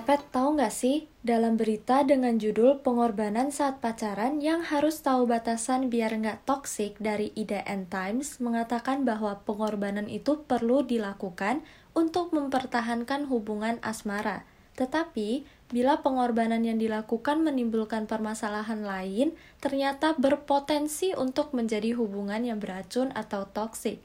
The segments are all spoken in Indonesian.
Ngepet, tahu nggak sih? Dalam berita dengan judul Pengorbanan Saat Pacaran yang harus tahu batasan biar nggak toksik dari IDN Times mengatakan bahwa pengorbanan itu perlu dilakukan untuk mempertahankan hubungan asmara. Tetapi, bila pengorbanan yang dilakukan menimbulkan permasalahan lain, ternyata berpotensi untuk menjadi hubungan yang beracun atau toksik.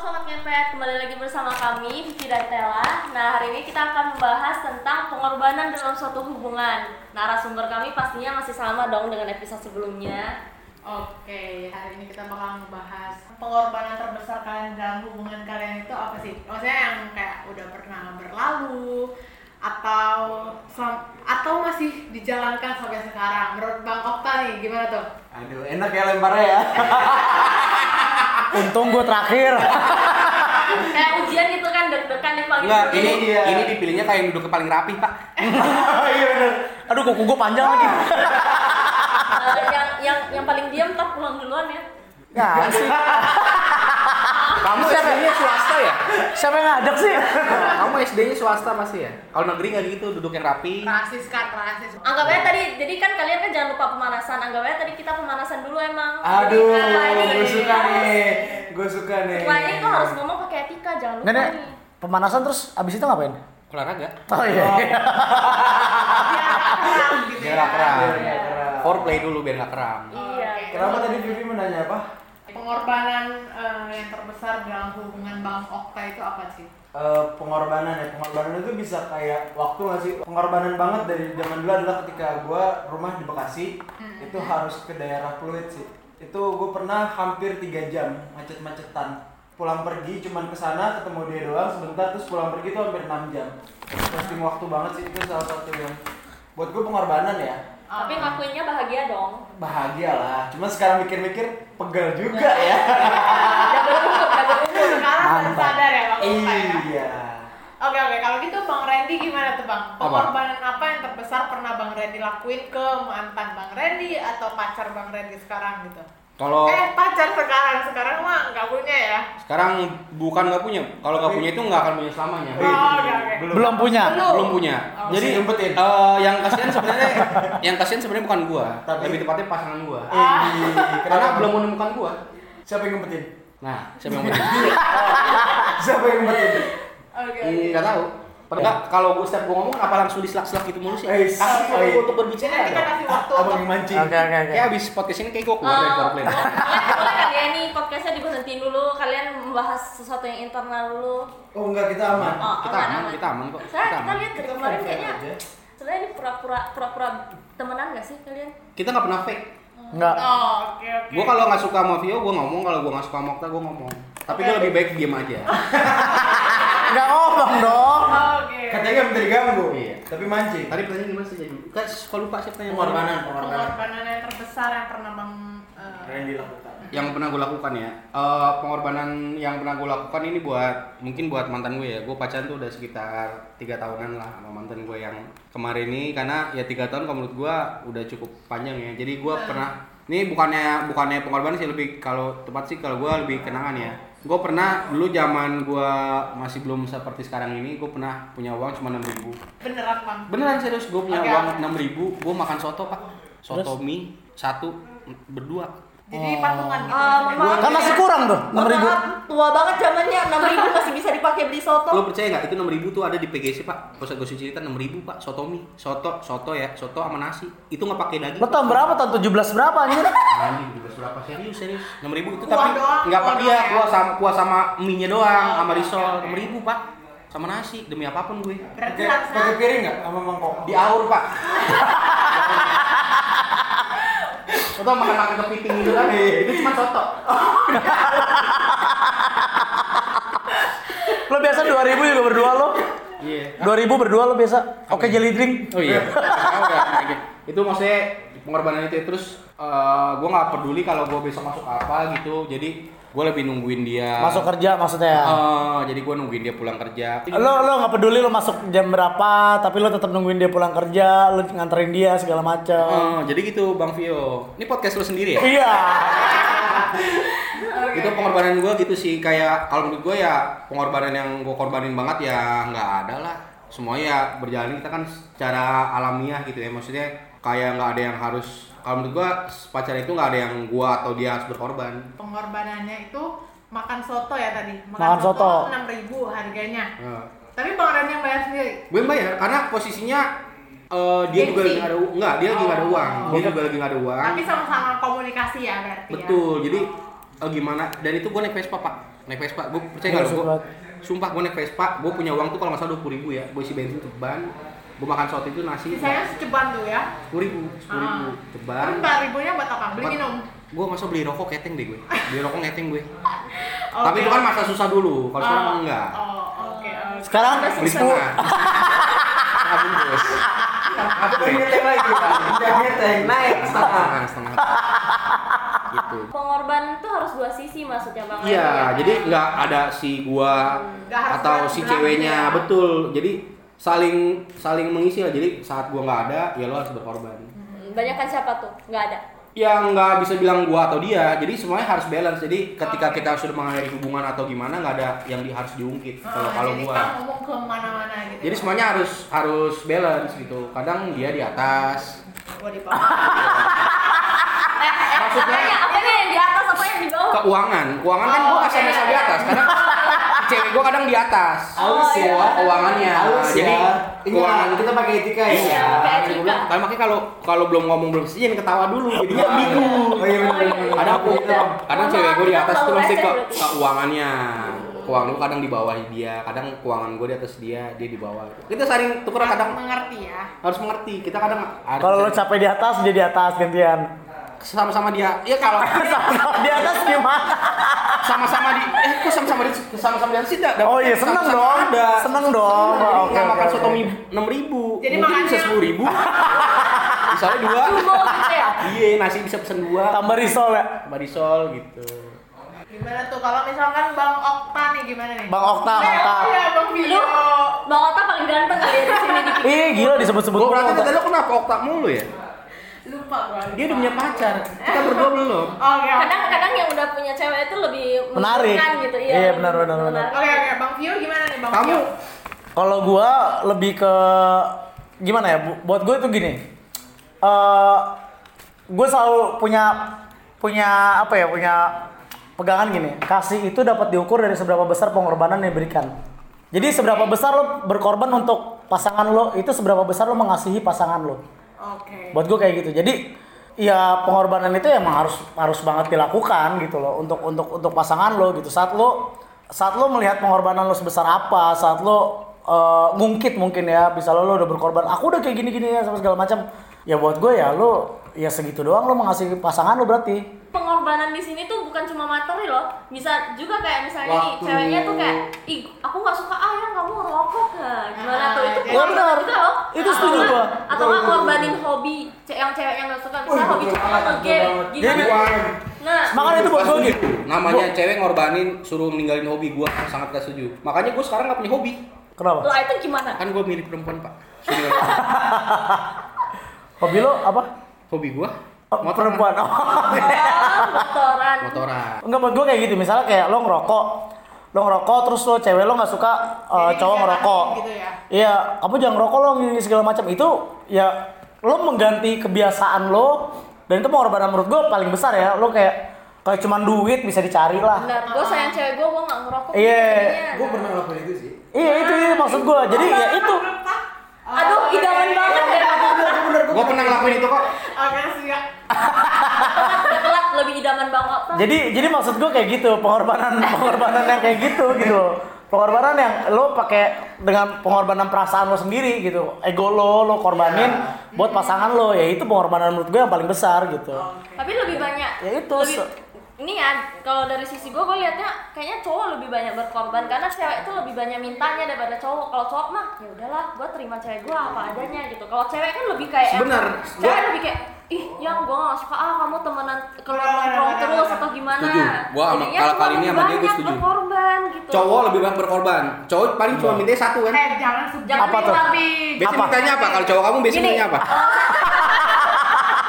Sobat Ngepet, kembali lagi bersama kami, Vivi dan Tela Nah, hari ini kita akan membahas tentang pengorbanan dalam suatu hubungan Narasumber kami pastinya masih sama dong dengan episode sebelumnya Oke, hari ini kita bakal membahas pengorbanan terbesar kalian dalam hubungan kalian itu apa sih? Maksudnya yang kayak udah pernah berlalu atau atau masih dijalankan sampai sekarang? Menurut Bang Okta nih gimana tuh? Aduh, enak ya lemparnya ya. Untung gue terakhir. Kayak ujian gitu kan, deg-degan yang paling Enggak, dulu. ini Iya. ini dipilihnya kayak yang duduk paling rapi, Pak. Iya benar. Aduh kuku gue panjang lagi. Eh, yang, yang, yang paling diam tak pulang duluan ya Nggak sih. Kamu SD-nya swasta ya? Siapa yang ngajak sih? Kamu SD-nya swasta pasti ya? Kalau negeri nggak gitu, duduk yang rapi. Rasis kan, rasis. Anggap aja tadi, jadi kan kalian kan jangan lupa pemanasan Anggap aja tadi kita pemanasan dulu emang Aduh, Jadi, setelah ini- gue suka nih. Gue suka nih. Setelah ini tuh harus ngomong pakai etika, jangan lupa Nenek, nih pemanasan terus abis itu ngapain? Olahraga. Oh iya. gitu Biar nggak keram. Biar nggak keram. Foreplay dulu biar nggak keram. Iya Kenapa tadi Vivi menanya apa? Pengorbanan eh, yang terbesar dalam hubungan Bang Okta itu apa sih? Eh, pengorbanan ya. Pengorbanan itu bisa kayak waktu nggak sih? Pengorbanan banget dari zaman dulu adalah ketika gue rumah di Bekasi itu harus ke daerah Pluit sih. Itu gue pernah hampir tiga jam macet-macetan. Pulang pergi cuman ke sana ketemu dia doang sebentar terus pulang pergi tuh hampir 6 jam. Wasting waktu banget sih itu salah satu yang buat gue pengorbanan ya Tapi ngakuinnya bahagia dong bahagia lah cuma sekarang mikir-mikir pegal juga ya Double umur, double umur Sekarang sadar ya Bang ya? iya Oke oke kalau gitu Bang Randy gimana tuh Bang? Apa? Pengorbanan apa yang terbesar pernah Bang Randy lakuin ke mantan Bang Randy atau pacar Bang Randy sekarang gitu? Kalau Eh pacar sekarang sekarang mah nggak punya ya? sekarang bukan nggak punya, kalau nggak punya itu nggak akan punya selamanya. Oh, oke oke. Belum punya. Belum punya. Oh, Jadi eh, yang kasihan sebenarnya yang kasihan sebenarnya bukan gua, Tapi- lebih tepatnya pasangan gua. Ah. Karena belum menemukan gua. siapa yang ngumpetin Nah, siapa yang penting? siapa yang ngumpetin Oke. Enggak tahu. Padahal kalau gua setiap gua ngomong kenapa langsung diselak-selak gitu mulu sih? Eh, Kasih eh. waktu untuk berbicara. Kita kasih waktu abang yang mancing Oke oke oke. Kayak abis podcast ini kayak gua keluar dari Eh, foreplay. boleh, boleh kan ya ini podcastnya diberhentiin dulu Kalian membahas sesuatu yang internal dulu oh enggak kita aman Oh, Kita aman, kita aman kok. Saya Kita lihat dari kemarin kayaknya aja. Sebenarnya ini pura-pura pura-pura temenan gak sih kalian? Kita nggak pernah fake. Enggak. Oh, oke oke. Gua kalau nggak suka sama Vio, gua ngomong. Kalau gua nggak suka sama Okta, gua ngomong. Tapi gua lebih baik diem aja. Enggak ngomong dong. Oke. katanya nggak minta diganggu. Iya. tapi mancing Tadi pertanyaan gimana sih jadi? Kan suka lupa siapa yang pengorbanan pengorbanan. Pengorbanan yang terbesar yang pernah Bang eh, yang dilakukan. Yang pernah gue lakukan ya. Eh, pengorbanan yang pernah gue lakukan ini buat mungkin buat mantan gue ya. Gue pacaran tuh udah sekitar tiga tahunan lah sama mantan gue yang kemarin ini. Karena ya tiga tahun kalau menurut gue udah cukup panjang ya. Jadi gue pernah ini bukannya bukannya pengorbanan sih lebih kalau tepat sih kalau gue lebih kenangan ya gue pernah dulu zaman gue masih belum seperti sekarang ini gue pernah punya uang cuma enam ribu beneran Bang. beneran serius gue punya Oke, uang enam ribu gue makan soto pak soto Terus? mie satu berdua Jadi patungan gitu. Maaf. Kan masih kurang tuh, 6000. maaf, tua banget zamannya 6000 masih bisa dipakai beli soto. Lo percaya nggak itu 6000 tuh ada di PGC pak? Usah gue cerita 6000 pak, soto mie, soto, soto ya, soto sama nasi. Itu nggak pakai daging. Lo tahun berapa? Tahun 17 berapa anjir? Anjing juga berapa serius serius? 6000 itu Kuah tapi nggak pakai ya, ya? kuah sama kuah sama mie nya doang, Oh, sama risol. oke. 6000 pak, sama nasi demi apa pun gue. Pakai piring nggak sama mangkok Di aur pak. Soto makan makan kepiting gitu kan? Itu cuma soto. Lo biasa 2000 juga berdua lo? Iya. 2000 berdua lo biasa? Oke jelly drink. Oh iya. Itu maksudnya pengorbanan itu terus eh gue nggak peduli kalau gue besok masuk apa gitu. Jadi gue lebih nungguin dia. Masuk kerja maksudnya ya? Eh, jadi gue nungguin dia pulang kerja. Lo lo nggak peduli lo masuk jam berapa, tapi lo tetap nungguin dia pulang kerja, lo nganterin dia segala macam. Eh, jadi gitu Bang Vio. Ini podcast lo sendiri ya? Iya. itu pengorbanan gue gitu sih kayak kalau menurut gue ya pengorbanan yang gue korbanin banget ya nggak ada lah semua ya berjalan kita kan secara alamiah gitu ya maksudnya kayak nggak ada yang harus kalau menurut gua pacar itu nggak ada yang gua atau dia harus berkorban Pengorbanannya itu makan soto ya tadi. Makan soto. enam ribu harganya. Nah, Tapi yang bayar sendiri. gue bayar karena posisinya eh, dia juga lagi Gengsi. nggak ada nggak dia lagi nggak ada Oh. uang dia juga lagi nggak ada uang Tapi sama-sama komunikasi ya berarti ya. betul jadi eh, gimana dan itu gue naik Vespa pak naik Vespa gue percaya nggak Iya, gue sumpah. sumpah gue naik Vespa gue punya uang tuh kalau nggak salah dua ribu ya gue isi bensin ceban gue makan soto itu nasi Sisanya seceban tuh ya. sepuluh ribu sepuluh ribu Ah. ceban Tapi empat ribunya buat apa? Beli minum. gue masa beli rokok keteng deh gue beli rokok keteng gue Oke. tapi itu kan masa susah dulu kalau sekarang Oh, enggak Oh, oke. oke. Sekarang beli setengah setengah bungkus Aku ngeteng lagi kan. Naik setengah. setengah gitu Pengorbanan tuh harus dua sisi maksudnya bang. Iya, Ya, jadi nggak ada si gua harus atau si ceweknya, ya. betul. Jadi saling saling mengisi lah. Jadi saat gua nggak ada, ya lo harus berkorban. Banyak kan siapa tuh? Nggak ada. Yang nggak bisa bilang gua atau dia. Jadi semuanya harus balance. Jadi ketika kita sudah mengakhiri hubungan atau gimana, nggak ada yang di, harus diungkit. Kalau Ah, kalau gua. kan ngomong ke mana-mana gitu. Jadi ya. semuanya harus harus balance gitu. Kadang dia di atas. Gua di bawah. Maksudnya- apanya yang di atas, apa yang di bawah? Keuangan, keuangan kan Oh, gua nggak oke. sama di atas. Kadang cewek gua kadang di atas. Halus ya. Keuang- keuangannya. Halus Jadi ya. keuangan Ingat, kita pakai etika ya. Iya, pakai etika. Tapi makanya kalau kalau belum ngomong belum selesai jangan ketawa dulu jadinya ambigu. Oh iya benar benar. Kadang aku kadang cewek gue di atas tuh mesti ke keuangannya. Keuangan gue kadang di bawah dia, kadang keuangan gue di atas dia, dia di bawah. Kita saling tuker kadang mengerti ya. harus mengerti. Kita kadang harus kalau lo capek di atas, dia di atas gantian. Sama-sama dia. Ya kalau di atas gimana? sama-sama di eh kok sama-sama di sama-sama di atas sih enggak Oh iya, seneng dong. Ada. Seneng dong. Jadi Oke, nggak oke, makan soto mie enam ribu. Jadi Mungkin bisa makannya- sepuluh ribu. Misalnya dua. Gitu ya? Iya nasi bisa pesen dua. Tambah risol ya. Marisol gitu. Gimana tuh kalau misalkan Bang Okta nih gimana nih? Bang Okta, Eh, Okta. Iya, Bang Vio. Lu, Bang Ota paling ganteng kali ya di sini. Ih, gila disebut-sebut Gue berarti tadi lo kenapa oktak mulu ya? Lupa gua. Dia udah punya pacar. Kita berdua belum. Kadang-kadang yang udah punya cewek itu lebih Menarik. gitu ya. Iya, benar, benar, benar. Oke, oke. Bang Vio gimana nih, Bang Kamu? Kalau gua lebih ke gimana ya? Bu- Buat gue itu gini. eh gue selalu punya punya apa ya? Punya pegangan gini. Kasih itu dapat diukur dari seberapa besar pengorbanan yang diberikan. Jadi seberapa besar lo berkorban untuk pasangan lo, itu seberapa besar lo mengasihi pasangan lo. Oke. Buat gue kayak gitu. Jadi ya pengorbanan itu emang harus harus banget dilakukan gitu loh untuk untuk untuk pasangan lo gitu. Saat lo saat lo melihat pengorbanan lo sebesar apa, saat lo eh, ngungkit mungkin ya, bisa lo, lo udah berkorban. Aku udah kayak gini-gini ya sama segala macam. Ya buat gue ya lo ya segitu doang lo mengasihi pasangan lo berarti. Pengorbanan di sini tuh bukan cuma materi loh, bisa juga kayak misalnya nih Waktu. ceweknya tuh kayak, ih aku nggak suka ah yang kamu ngerokok kan, gimana tuh itu iya benar. juga loh. Itu setuju gua. nggak- Atau nggak ngorbanin hobi, ce- yang cewek yang nggak suka, misalnya hobi cuma nonton game, gimana? Nah, Makanya itu buat gue gitu. namanya cewek ngorbanin suruh ninggalin hobi gua sangat gak setuju. Makanya gua sekarang gak punya hobi. Kenapa? lo itu gimana? Kan gua milih perempuan, Pak. Hobi lo apa? hobi gua Oh, motor perempuan. Oh, motoran. motoran. Enggak buat gue kayak gitu. Misalnya kayak lo ngerokok, lo ngerokok terus lo cewek lo nggak suka uh, Jadi cowok ngerokok. gitu ya? Iya, kamu jangan ngerokok lo gini segala macam. Itu ya lo mengganti kebiasaan lo dan itu pengorbanan menurut gue paling besar ya. Lo kayak kayak cuman duit bisa dicari lah. Benar, gue sayang cewek gue, gue nggak ngerokok. Iya. jadinya. Gue pernah ngelakuin itu sih. Iya itu itu maksud gue. Jadi ya itu. Aduh, idaman banget ya. Gua pernah ngelakuin itu kok. Oke, siap. Telat, lebih idaman banget. Jadi jadi maksud gue kayak gitu pengorbanan pengorbanan yang kayak gitu gitu. Pengorbanan yang lo pakai dengan pengorbanan perasaan lo sendiri gitu. Ego lo lo korbanin buat pasangan lo ya itu pengorbanan menurut gue yang paling besar gitu. Tapi lebih banyak. Ya itu, Lebih, ini ya, kalau dari sisi gue, gue liatnya kayaknya cowok lebih banyak berkorban karena cewek itu lebih banyak mintanya daripada cowok. Kalau cowok mah, ya udahlah, gue terima cewek gue apa adanya gitu. Kalau cewek kan lebih kayak yang- Sebenar, Cewek gua- lebih kayak, ih yang gue gak suka ah kamu temenan keluar nongkrong terus atau gimana. Setuju. Gua sama- kalau kali ini sama dia gua banyak setuju. Berkorban gitu. Cowok lebih banyak berkorban. Cowok paling cuma minta satu kan. Eh, jangan Jangan Apa tuh? tapi Biasanya Apa? mintanya apa? Kalau cowok kamu biasanya mintanya apa?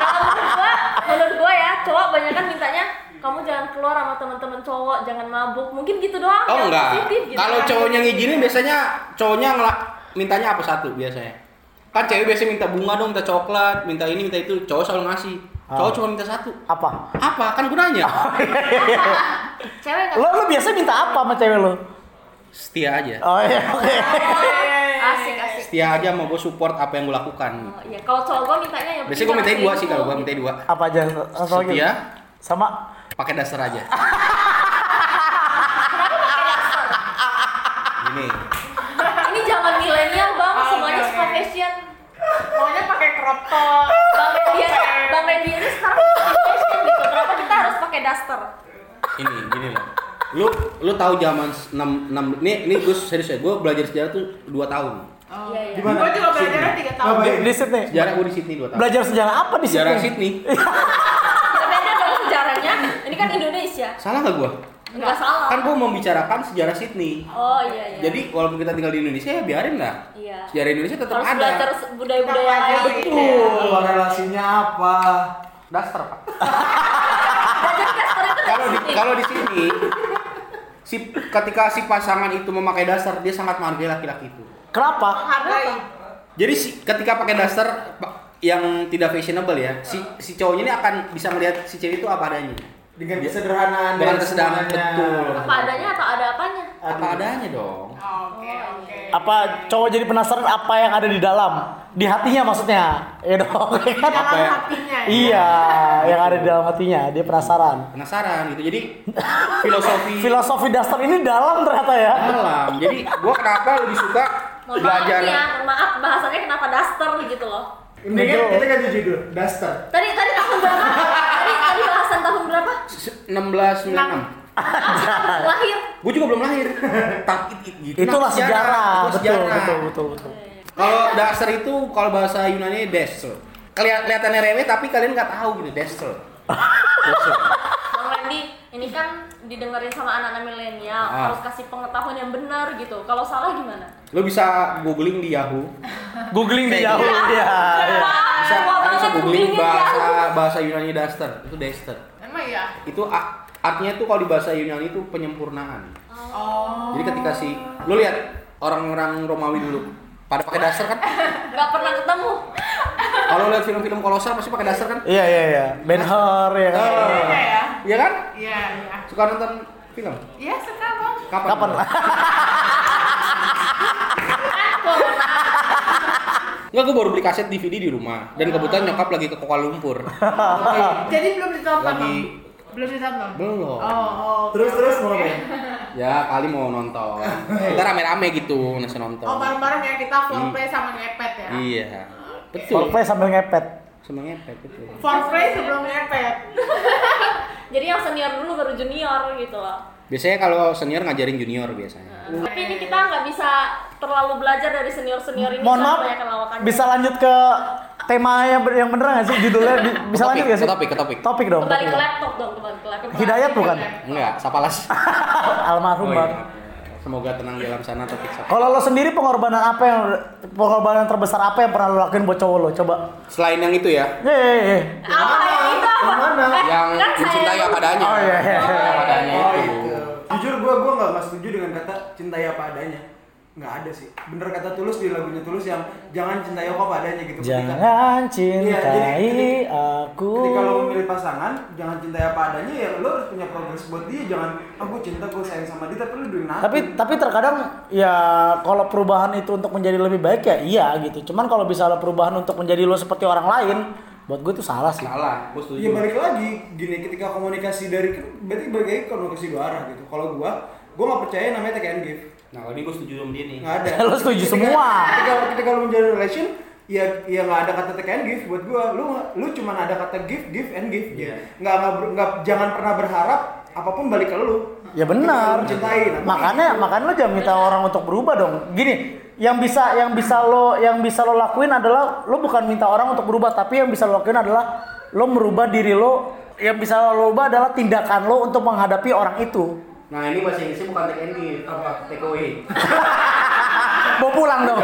Kalau menurut gua, menurut gua ya, cowok banyak kan mintanya kamu jangan keluar sama teman-teman cowok, jangan mabuk. Mungkin gitu doang. Oh enggak. positif gitu Kalau kan. cowoknya ngizinin biasanya cowoknya ngelak mintanya apa satu biasanya? Kan cewek biasanya minta bunga dong, minta coklat, minta ini, minta itu. Cowok selalu ngasih. Cowok Ah. cuma minta satu. Apa? Apa? Kan gunanya. Cewek nggak Lo lo biasa minta apa sama cewek lo? Setia aja. Oh iya, oke. asik asik. Setia aja mau gue support apa yang gue lakukan. Oh, iya, kalau cowok gue mintanya yang Biasanya gue minta dua sih kalau gue minta dua. Apa aja? Setia, Sama pakai daster aja. Gini, Ini zaman milenial bang, Oh, semuanya suka fashion. Pokoknya pakai crop top. Bang aja, Bang ini sekarang fashion gitu. Kenapa kita harus pakai daster? ini, gini loh. Lu lu tahu zaman 6 6 ini ini gue serius ya, gue belajar sejarah tuh 2 tahun. Oh. Iya iya. Gimana? Gue juga belajarnya tiga tahun. Di, di Sydney. Sejarah gue di Sydney 2 tahun. Belajar sejarah apa di Sejarah Sydney? Sydney. Ya, beda dong sejarahnya. Ini kan Indonesia. Salah nggak gue? Enggak salah. Kan gue membicarakan sejarah Sydney. Oh iya iya. Jadi walaupun kita tinggal di Indonesia ya biarin lah. iya. Sejarah Indonesia tetap harus ada. belajar se- budaya-budaya lain. gitu. Betul. Korelasinya apa? Daster pak. Belajar daster itu Kalau di sini. kalau di sini si ketika si pasangan itu memakai daster dia sangat menghargai laki-laki itu. Kenapa? Menghargai. Jadi si, ketika pakai daster pa- yang tidak fashionable ya, si si cowoknya ini akan bisa melihat si cewek itu apa adanya. Dengan kesederhanaan Dengan dan kesederhanaan, betul. Apa adanya atau ada apanya? Apa adanya dong. Oke oke. Apa cowok jadi penasaran apa yang ada di dalam? Di hatinya maksudnya. Ya dong. ya kan? Dalam ya? hatinya. ya. Iya, yang ada di dalam hatinya. Dia penasaran. Penasaran gitu. Jadi filosofi Filosofi dasar ini dalam ternyata ya. dalam. Jadi gua kenapa lebih suka Mohon maaf belajar nih ya, maaf bahasanya kenapa daster gitu loh. Ini kan kita ganti judul, Duster. Tadi tadi berapa? tadi bahasan tahun berapa? 1696. Lahir. Gue juga belum lahir. Tapi gitu. Itulah sejarah. Itulah Betul, sejarah. betul, betul, betul. Kalau dasar itu kalau bahasa Yunani desel. Kelihat kelihatannya remeh tapi kalian nggak tahu gitu desel. Desel. Bang Randy, ini kan didengerin sama anak-anak milenial, Ah. harus kasih pengetahuan yang benar gitu. Kalau salah gimana? Lo bisa googling di Yahoo. Googling di Yahoo. gitu. Iya. iya. Bisa banget googling bahasa ya. bahasa Yunani daster. Itu daster. Emang iya. Itu artinya tuh kalau di bahasa Yunani itu penyempurnaan. Oh. Jadi ketika si lo lihat orang-orang Romawi dulu pada pakai daster kan? Nggak pernah ketemu. Kalau lihat film-film kolosal pasti pakai daster kan? Iya, iya, iya. Ben Hur ya kan. Oh. Iya ya. Iya kan? Iya iya. Suka nonton film? Iya suka bang. Kapan? Kapan? Enggak, gue baru beli kaset DVD di rumah dan kebetulan nyokap lagi ke Kuala Lumpur. Jadi belum ditonton Lagi-. Belum ditonton. Belum. Oh oh. Terus terus mau apa? Ya kali mau nonton. Kita rame-rame gitu nasi nonton. Oh bareng-bareng ya kita foreplay sama ngepet ya. Iya. Betul. Foreplay sambil ngepet. Sama ngepet betul. Foreplay sebelum ngepet. Jadi yang senior dulu baru junior gitu loh. Biasanya kalau senior ngajarin junior biasanya. Tapi ini kita nggak bisa terlalu belajar dari senior-senior ini Mohon maaf, bisa lanjut ke tema yang, yang bener nggak sih judulnya? Bi- Bisa lanjut nggak sih? ke topik, ke topik. Topik dong. Kembali topik ke laptop dong, kembali ke laptop. Hidayat bukan? Enggak, Sapalas. Almarhum Oh, bang. iya. Semoga tenang di alam sana topik Sapalas. Kalau lo sendiri pengorbanan apa yang pengorbanan terbesar apa yang pernah lo lakuin buat cowok lo? Coba. Selain yang itu ya, Ye, ye, ye. Apa yang itu? apa? Yang mana? Yang kan saya mencintai yang- apa adanya. Oh, iya, iya. Mencintai apa adanya Oh itu. Jujur gue gue nggak nggak setuju dengan kata cintai apa adanya. Nggak ada sih. Bener kata tulus di lagunya tulus yang jangan cintai aku apa adanya gitu. Ketika- Jangan jadi cintai ketika- aku. Ketika lo memilih pasangan, jangan cintai apa adanya ya lo harus punya progres buat dia. Jangan aku cinta gue sayang sama dia tapi lo doing nothing. Tapi tapi terkadang ya kalau perubahan itu untuk menjadi lebih baik ya iya gitu. Cuman kalau bisa lo perubahan untuk menjadi lo seperti orang lain, buat gue itu salah sih. Salah, gue setuju. Iya balik lagi gini ketika komunikasi dari kan berarti lagi komunikasi dua arah gitu. Kalau gua, gua nggak percaya namanya take and give. Nah, kalau ini gue setuju sama dia nih. Nggak ada. Lo setuju Ketika- semua. Ketika ketika lu menjalin relation, ya ya nggak ada kata take and give buat gua. Lu lu cuma ada kata give, give and give. Iya. Nggak nggak jangan pernah berharap apa pun balik ke lu. Ya benar. Mencintai. nah, Makanya makanya lo jangan minta orang untuk berubah dong. Gini, yang bisa yang bisa lo yang bisa lo lakuin adalah lo bukan minta orang untuk berubah, tapi yang bisa lo lakuin adalah lo merubah diri lo. Yang bisa lo ubah adalah tindakan lo untuk menghadapi orang itu. Nah, ini bahasa Inggrisnya bukan take give, apa? Take away. Bawa pulang dong.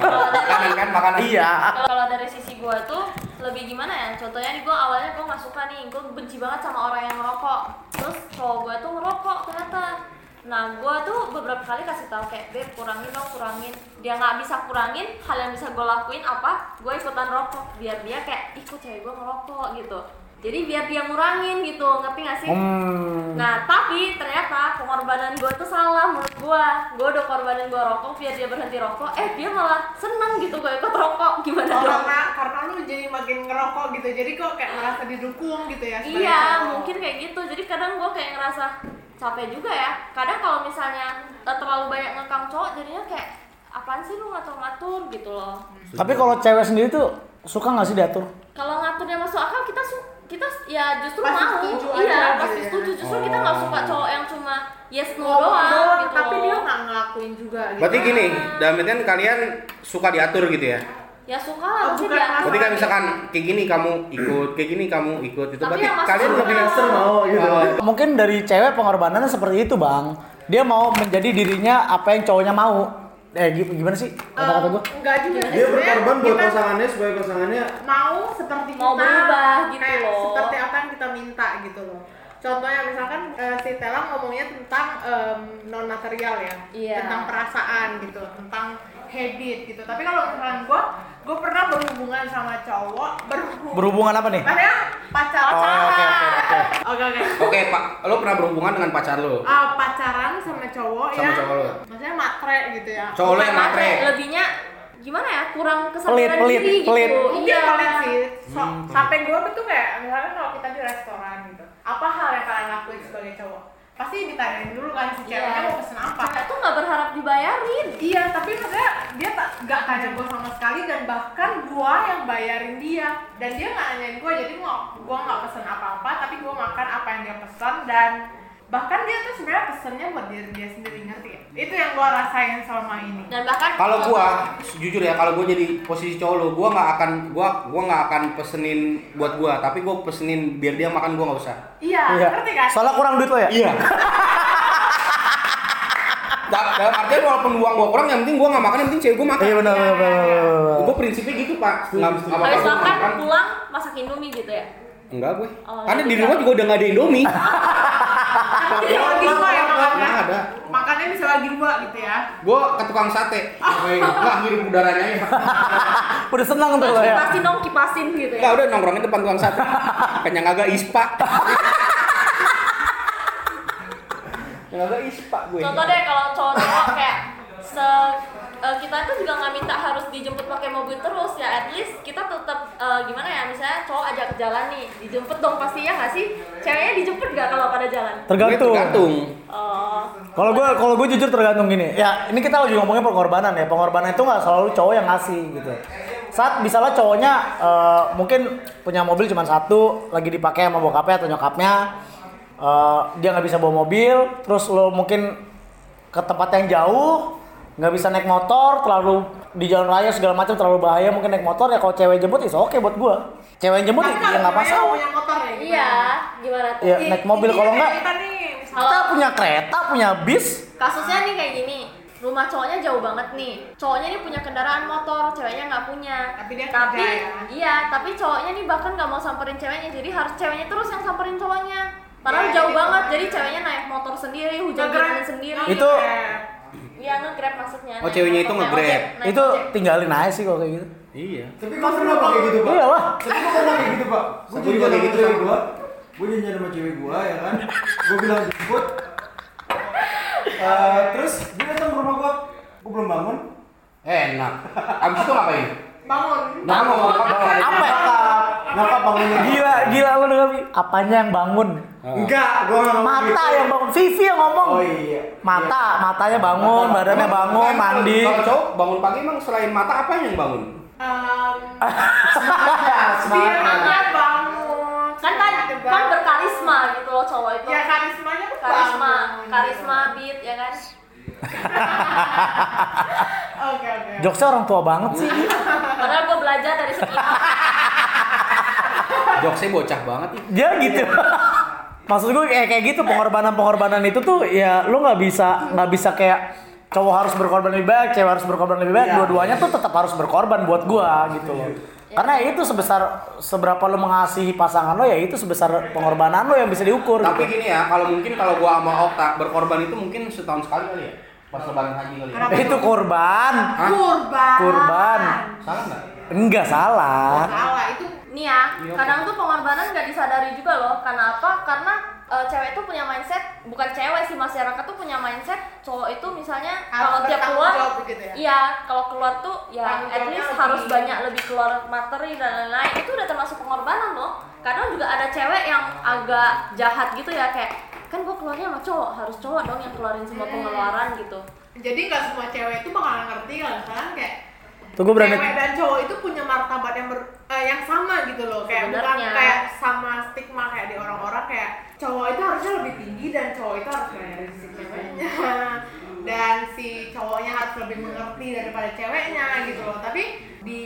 Makanan kan, makanan. Iya. Kalau- dari sisi gue tuh lebih gimana ya? Contohnya nih gue awalnya gue nggak suka nih, gue benci banget sama orang yang ngerokok. Terus cowok gue tuh ngerokok ternyata. Nah, gue tuh beberapa kali kasih tahu kayak, beb kurangin dong, kurangin. Dia nggak bisa kurangin, hal yang bisa gue lakuin apa? Gue ikutan rokok, biar dia kayak ikut cewek gue ngerokok gitu. Jadi biar dia ngurangin gitu, ngerti gak sih? Hmm. Nah, tapi ternyata pengorbanan gue tuh salah menurut gue. Gue udah korbanin gue rokok biar dia berhenti rokok. Eh, dia malah seneng gitu gue ikut rokok. Gimana Oh, dong? karena karena lu jadi makin ngerokok gitu jadi kok kayak merasa didukung gitu ya Iya, mungkin kayak gitu. Jadi kadang gue kayak ngerasa capek juga ya. Kadang kalau misalnya eh, terlalu banyak ngekang cowok, jadinya kayak apaan sih lu ngatur-ngatur gitu loh. Tapi kalau cewek sendiri tuh suka nggak sih diatur? Kalau ngaturnya masuk akal kita su kita ya justru Pasti mau, setuju iya aja pasti gitu ya. setuju. Justru kita nggak suka cowok yang cuma yes no Ngomong doang, gitu. tapi loh. dia nggak ngelakuin juga gitu. Berarti gini, dalam artian kalian suka diatur gitu ya? Ya suka lah Oh, maksudnya bukan masalah. Berarti kan misalkan kayak gini kamu ikut, kayak gini kamu ikut itu Tapi berarti kalian lebih Master mau gitu. Oh, Mungkin dari cewek pengorbanannya seperti itu bang. Dia mau menjadi dirinya apa yang cowoknya mau. Eh gi- gimana sih kata-kata gue? enggak juga Dia berkorban buat kita pasangannya supaya pasangannya mau seperti Mau kita berubah gitu kayak loh. seperti apa yang kita minta gitu loh contohnya misalkan eh, si Tela ngomongnya tentang non material ya Iya. tentang perasaan gitu tentang habit gitu tapi kalau misalkan gue gue pernah berhubungan sama cowok berhubungan Berhubungan apa nih? maksudnya pacaran Oh, oke, oke, oke. oke oke Oke, Pak, lo pernah berhubungan dengan pacar lo? Ah, pacaran sama cowok Sama yang cowok lo. maksudnya matre gitu ya Cowok lo yang matre. lebihnya gimana ya kurang Pelit, kesadaran pelit, diri gitu pelit. iya kalian sih so, sampai gue tuh kayak misalkan kalau kita di restoran gitu apa hal yang kalian lakuin sebagai cowok pasti ditanyain dulu kan si ceweknya Iya. mau pesen apa. Cewek tuh nggak berharap dibayarin. Iya tapi maksudnya dia tak nggak tanya gue sama sekali dan bahkan gue yang bayarin dia. Dan dia nggak nanyain gue jadi mau gue nggak pesen apa-apa tapi gue makan apa yang dia pesan dan bahkan dia tuh sebenarnya pesennya buat diri dia sendiri ngerti ya itu yang gue rasain selama ini dan bahkan Kalau gua jujur ya, kalau gua jadi posisi cowok lo, gua nggak akan gua gua nggak akan pesenin buat gua, tapi gua pesenin biar dia makan gua nggak usah. iya ngerti kan Soalnya kurang duit lo ya? Iya. Da- dalam artian walaupun uang gua kurang, yang penting gua nggak makan, yang penting cewek gua makan. Iya benar benar benar. benar. Gua prinsipnya gitu pak. Nggak habis gua makan pulang masak indomie gitu ya Enggak gue. Oh, Karena di rumah juga udah nggak ada Indomie. Tapi bisa lagi dua ya makannya ada. makannya bisa lagi dua gitu ya Gua ke tukang sate. Nggak ngirim udaranya ya. Udah senang tuh lo ya. kipasin dong kipasin gitu ya Nggak udah nongkrongnya depan tukang sate. Kenyang agak ispa. Yang agak ispa gue. contoh deh kalau cowok-cowok kayak se eh, kita tuh juga nggak minta harus dijemput pakai mobil terus ya at least kita tetap eh, gimana ya misalnya cowok ajak ke jalan nih dijemput dong pasti ya nggak sih ceweknya dijemput nggak kalau pada jalan Tergantung. Tergantung. oh Kalau gue kalau gue jujur tergantung gini. Ya ini kita lagi ngomongin pengorbanan ya. Pengorbanan itu nggak selalu cowok yang ngasih gitu. Saat misalnya cowoknya eh, mungkin punya mobil cuma satu, lagi dipakai sama bokapnya atau nyokapnya, eh, dia nggak bisa bawa mobil, terus lo mungkin ke tempat yang jauh, nggak bisa naik motor, terlalu di jalan raya segala macam terlalu bahaya mungkin naik motor ya kalau cewek jemput itu oke buat gue. Cewek yang jemput tapi ya nggak masalah. punya motor ya gimana? iya gimana tuh? Ya, naik mobil kalau nggak- kita nih misalnya Kita punya kereta, punya bis, kasusnya nih kayak gini rumah cowoknya jauh banget nih. Cowoknya nih punya kendaraan motor ceweknya nggak punya. Tapi dia tapi kerja ya? iya tapi cowoknya nih bahkan nggak mau samperin ceweknya jadi harus ceweknya terus yang samperin cowoknya. Padahal Ya, jauh banget jadi ceweknya naik motor sendiri hujan hujanan sendiri. Itu- iya nge-grab maksudnya Oh, ceweknya itu motor, naik nge-grab. itu ojek. tinggalin aja sih kalau kayak gitu. Iya. Tapi gue pernah pakai gitu pak. Iya lah. Tapi gue pernah kayak gitu pak. Gue janjian juga kayak gitu sama. gue. Gue janjian sama cewek gue ya kan. Gue bilang jemput. Eh, terus dia datang ke rumah gue. Gue belum bangun. Enak. Abis itu ngapain? bangun Bangun. Apa? Nyokap bangunnya. Gila, gila lu denger Mi. Apanya yang bangun? Enggak, gue nggak ngomong Mata gitu. yang bangun. Vivi yang ngomong. Oh iya. Mata, matanya bangun, Mata. badannya bangun, mandi. Kalau cowok bangun pagi emang selain mata apa yang bangun? Em, Semangatnya, dia semangatnya. bangun kan kan kan berkarisma gitu loh cowok itu ya karismanya tuh karisma bangun, karisma beat ya kan oke oke Jokesnya orang tua banget sih. padahal gue belajar dari sekitar Jokesnya bocah banget nih. Dia gitu. Maksud gue kayak kayak gitu pengorbanan-pengorbanan itu tuh ya lu nggak bisa nggak bisa kayak cowok harus berkorban lebih banyak, cewek harus berkorban lebih banyak. Iya. Dua-duanya tuh tetap harus berkorban buat gua gitu loh. Karena itu sebesar seberapa lo mengasihi pasangan lo ya itu sebesar pengorbanan lo yang bisa diukur. Tapi gitu. gini ya, kalau mungkin kalau gua sama Okta berkorban itu mungkin setahun sekali kali ya. Pas lebaran haji kali ya. Itu korban. Hah? Kurban. Kurban. Salah nggak? Enggak salah. Salah itu Nih ya, Iya, kadang tuh pengorbanan nggak disadari juga loh. Karena apa? Karena eh, cewek tuh punya mindset, bukan cewek sih masyarakat tuh punya mindset cowok itu misalnya kalau tiap keluar, begitu ya? iya kalau keluar tuh ya Tanggung at least lebih- harus banyak lebih keluar materi dan lain-lain. Itu udah termasuk pengorbanan loh. Kadang juga ada cewek yang agak jahat gitu ya kayak kan gue keluarnya sama cowok harus cowok dong yang keluarin semua Hmm. pengeluaran gitu. jadi nggak semua cewek itu bakalan ngerti kalau misalkan kayak Tuh gue berani. cewek dan cowok itu punya martabat yang ber, eh, yang sama gitu loh. Kayak bukan kayak sama stigma kayak di orang-orang kayak cowok itu harusnya lebih tinggi dan cowok itu harus bayarin si ceweknya. Dan si cowoknya harus lebih mengerti daripada ceweknya gitu loh. Tapi di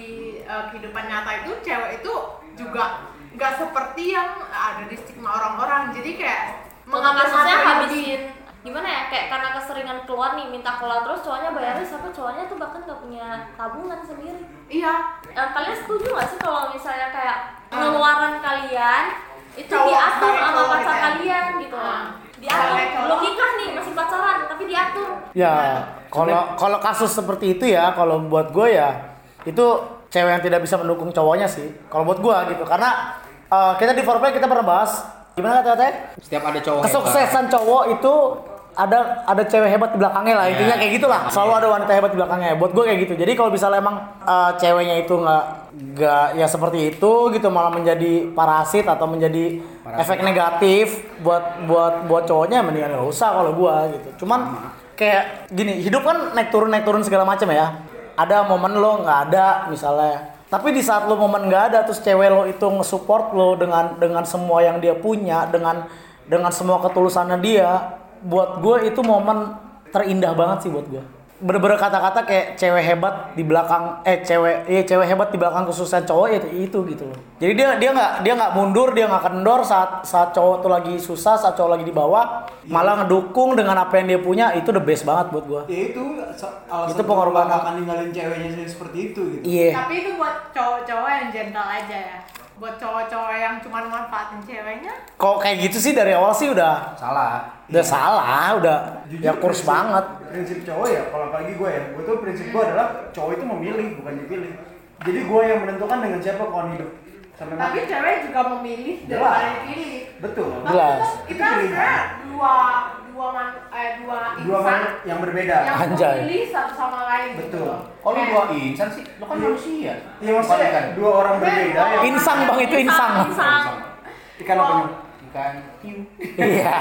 eh, kehidupan nyata itu cewek itu juga nggak seperti yang ada di stigma orang-orang. Jadi kayak lebih- habisin gimana ya kayak karena keseringan keluar nih minta keluar terus cowoknya bayarin sampai cowoknya tuh bahkan nggak punya tabungan sendiri. Iya. Eh, kalian setuju nggak sih kalau misalnya kayak pengeluaran kalian itu Cowok diatur sama cowok pacar gitu ya? kalian gitu loh. Ah. diatur. Belum nikah nih masih pacaran tapi diatur. Ya, kalau kalau kasus seperti itu ya, kalau buat gue ya itu cewek yang tidak bisa mendukung cowoknya sih. Kalau buat gue gitu, karena eh, kita di foreplay kita pernah bahas gimana kata katanya Setiap ada cowok hebat. kesuksesan cowok itu ada ada cewek hebat di belakangnya lah intinya Iya. kayak gitulah. selalu ada wanita hebat di belakangnya. Buat gue kayak gitu. Jadi kalau misalnya emang eh, ceweknya itu nggak nggak ya seperti itu gitu malah menjadi parasit atau menjadi Parasit. efek negatif buat buat buat cowoknya mendingan nggak usah kalau gue gitu. Cuman kayak gini hidup kan naik turun naik turun segala macam ya. Ada momen lo nggak ada misalnya. Tapi di saat lo momen nggak ada terus cewek lo itu nge-support lo dengan dengan semua yang dia punya dengan dengan semua ketulusannya dia buat gue itu momen terindah banget sih buat gue bener-bener kata-kata kayak cewek hebat di belakang eh cewek iya cewek hebat di belakang kesuksesan cowok ya itu itu gitu loh. Jadi dia dia nggak dia nggak mundur dia nggak kendor saat saat cowok tuh lagi susah saat cowok lagi di bawah malah ngedukung dengan apa yang dia punya itu the best banget buat gue ya itu sa- alasan Itu pengorbanan. akan ninggalin ceweknya seperti itu gitu. Iya. Tapi itu buat cowok-cowok yang gentle aja ya. Buat cowok-cowok yang cuma manfaatin ceweknya, kok kayak gitu sih? Dari awal sih udah Salah. udah salah udah Jujur, ya kurs prinsip- banget. prinsip cowok ya kalau apalagi gue ya. Gue tuh prinsip gue adalah cowok itu memilih bukan dipilih. Jadi gue yang menentukan dengan siapa kawan hidup. Sampai tapi mati. cewek juga memilih daripada dipilih. betul. Tapi Jelas. itu Itu kita pilihan. dua dua man, eh, dua dua insan yang berbeda yang Anjay. memilih satu sama lain gitu Betul. loh. Oh lu Kayak- dua insan sih? Lu kan Iya. manusia. ya maksudnya Bukan dua orang berbeda yang insang bang itu insang insang ikan apa nih? Ikan hiu. iya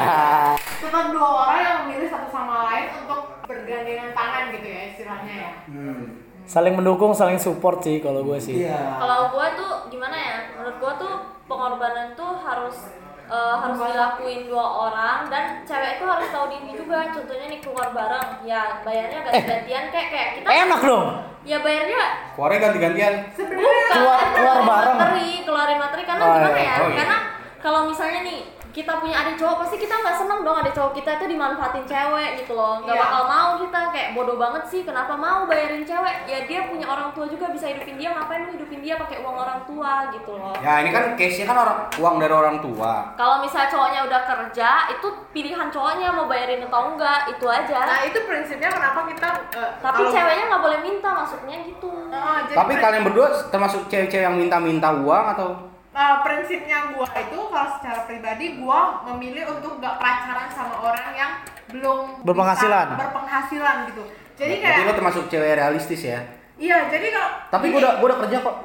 tetap dua orang yang memilih satu sama lain untuk bergandengan tangan gitu ya istilahnya ya. hmm. saling mendukung saling support sih kalau gue sih iya kalau gue tuh gimana ya menurut gue tuh pengorbanan tuh harus eh, harus dilakuin dua orang dan cewek itu harus tahu diri juga contohnya nih keluar bareng ya bayarnya ganti-gantian kayak kayak kita enak dong ya bayarnya Keluarnya ganti-gantian. Sebenarnya bukan Keluar- keluar keluarin bareng. materi keluarin materi karena Oh, gimana iya. ya Oh, iya. karena kalau misalnya nih kita punya adik cowok pasti kita nggak seneng dong adik cowok kita itu dimanfaatin cewek gitu loh. Nggak Iya. bakal mau kita kayak bodoh banget sih. Kenapa mau bayarin cewek? Ya dia punya orang tua juga bisa hidupin dia. Ngapain lu hidupin dia pakai uang orang tua gitu loh? Ya ini kan case-nya kan orang uang dari orang tua. kalau misalnya cowoknya udah kerja itu pilihan cowoknya mau bayarin atau enggak itu aja. Nah itu prinsipnya kenapa kita eh, tapi kalau- ceweknya nggak boleh minta maksudnya gitu. Oh, jadi Tapi kalian berdua termasuk cewek-cewek yang minta-minta uang atau eh, prinsipnya gua itu kalau secara pribadi gua memilih untuk gak pacaran sama orang yang belum Berpenghasilan. bisa berpenghasilan gitu. Jadi Berarti lo kayak termasuk cewek realistis ya? iya jadi kalau Tapi gua udah gua udah kerja kok.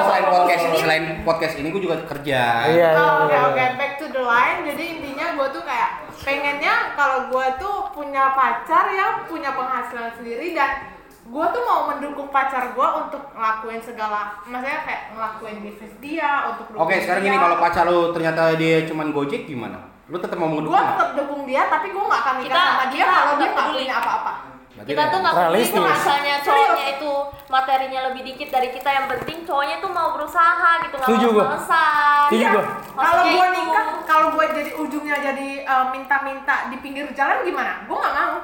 selain podcast selain podcast ini gua juga kerja. iya iya Oh, Oke iya, oke iya. back to the line. Jadi intinya gue tuh kayak pengennya kalau gue tuh punya pacar yang punya penghasilan sendiri dan gue tuh mau mendukung pacar gue untuk ngelakuin segala, maksudnya kayak ngelakuin bisnis dia untuk Oke, sekarang gini kalau pacar lu ternyata dia cuman Gojek gimana? Lu tetap mau gue mendukung? tetap dukung dia tapi gue gak akan nikah Kita- sama dia kalau dia nggak punya apa-apa. Berarti kita tuh nggak peduli misalnya Serius. cowoknya itu materinya lebih dikit dari kita yang penting cowoknya tuh mau berusaha gitu nggak mau Setuju Iya. gua. Kalau gue itu. nikah, kalau gue jadi ujungnya jadi eh, minta-minta di pinggir jalan gimana? Gue nggak mau.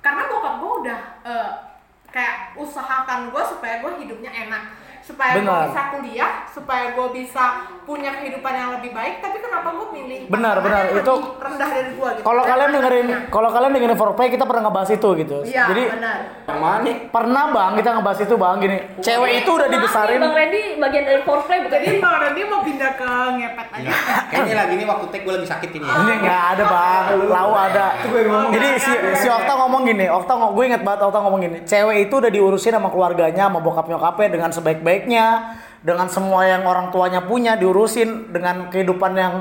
Karena bokap gue udah eh, usahakan gue supaya gue hidupnya enak supaya gue bisa kuliah supaya gue bisa punya kehidupan yang lebih baik tapi kenapa gue pilih Benar, benar. Itu- rendah dari gue gitu Kalau kalian dengerin anaknya. kalau kalian dengerin foreplay kita pernah ngebahas itu gitu. iya Jadi benar Yang mana? pernah Bang kita ngebahas itu Bang gini. Cewek itu udah dibesarin Bang Randy bagian dari foreplay bukan jadi bang Randy mau pindah ke ngepet aja Kayaknya lagi ini waktu take gue lagi sakit ini. Ini nggak ada bang, lau ada. Ngomong. Jadi si, si Okta ngomong gini, Okta ngomong, gue inget banget Okta ngomong gini, cewek itu udah diurusin sama keluarganya, sama bokap nyokapnya dengan sebaik-baiknya, dengan semua yang orang tuanya punya diurusin dengan kehidupan yang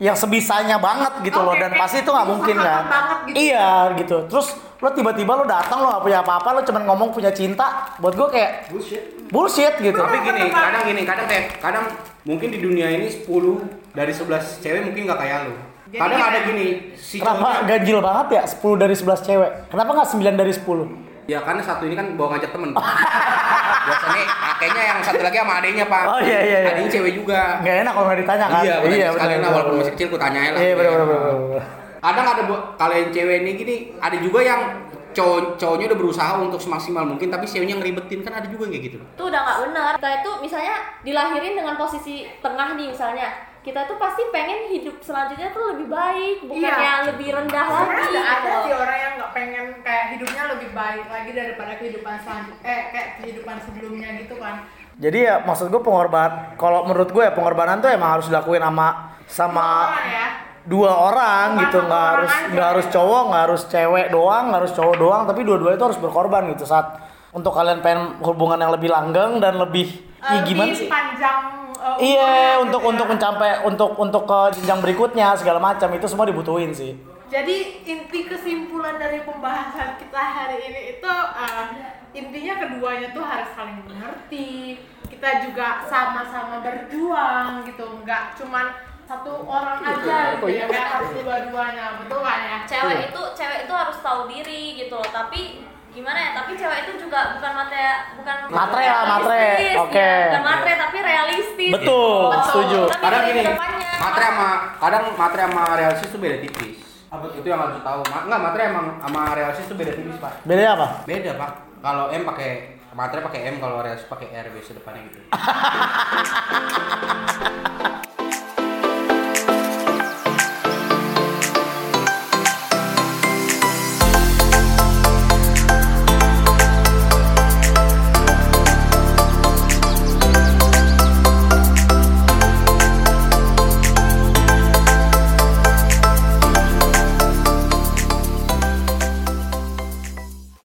yang sebisanya banget gitu loh. Oke, dan pasti itu nggak mungkin kan? gitu. iya gitu. Terus lo tiba-tiba lo datang lo nggak punya apa-apa lo cuman ngomong punya cinta. Buat gue kayak Bullshit. bullshit gitu. Tapi gini, kadang gini, kadang kayak kadang mungkin di dunia ini 10 dari 11 cewek mungkin nggak kayak lu. Jadi Kadang ada gini, si kenapa cowoknya ganjil banget ya 10 dari 11 cewek? Kenapa nggak 9 dari 10 Ya karena satu ini kan bawa ngajak temen. Biasanya kayaknya yang satu lagi sama adenya pak. Oh, iya, iya, iya. Adanya cewek juga. nggak enak kalau nggak ditanya kan Iya, iya sekalian benar lah, walaupun masih kecil gue tanyain lah. iya benar benar benar benar. Kadang ada yang cewek ini gini, ada juga yang cowok cowoknya udah berusaha untuk semaksimal mungkin tapi ceweknya ngeribetin kan ada juga yang kayak gitu. itu udah nggak benar kita itu misalnya dilahirin dengan posisi tengah nih misalnya kita tuh pasti pengen hidup selanjutnya tuh lebih baik bukan Iya. yang lebih rendah lagi Sebenarnya ada, ada gitu. sih orang yang nggak pengen kayak hidupnya lebih baik lagi daripada kehidupan selanjutnya eh kayak kehidupan sebelumnya gitu kan. Jadi ya maksud gue pengorban kalau menurut gue ya pengorbanan tuh emang harus dilakuin sama sama Orang ya. dua orang Bukan gitu nggak orang harus nggak harus cowok nggak harus cewek doang nggak harus cowok doang tapi dua-dua itu harus berkorban gitu saat untuk kalian pengen hubungan yang lebih langgeng dan lebih Eh, Ih, gimana lebih sih? panjang eh, iya untuk gitu ya. untuk mencapai untuk untuk ke jenjang berikutnya segala macam itu semua dibutuhin sih Jadi inti kesimpulan dari pembahasan kita hari ini itu eh, intinya keduanya tuh harus saling mengerti. Kita juga sama-sama berjuang gitu, nggak cuman satu orang aja gitu ya, kayak harus dua-duanya, betul kan ya? cewek itu cewek itu harus tahu diri gitu loh tapi gimana ya tapi cewek itu juga bukan matre bukan Matre lah, matre. realistis, Oke. ya. bukan matre tapi realistis Betul, setuju. Tapi Kadang gini, matre sama kadang matre sama realistis itu beda tipis. Apa? Itu yang harus tahu. Ma enggak, matre emang sama realistis itu beda tipis, Pak. bedanya apa Beda, Pak. Kalau M pakai matre pakai M, kalau realistis pakai R biasa depannya gitu.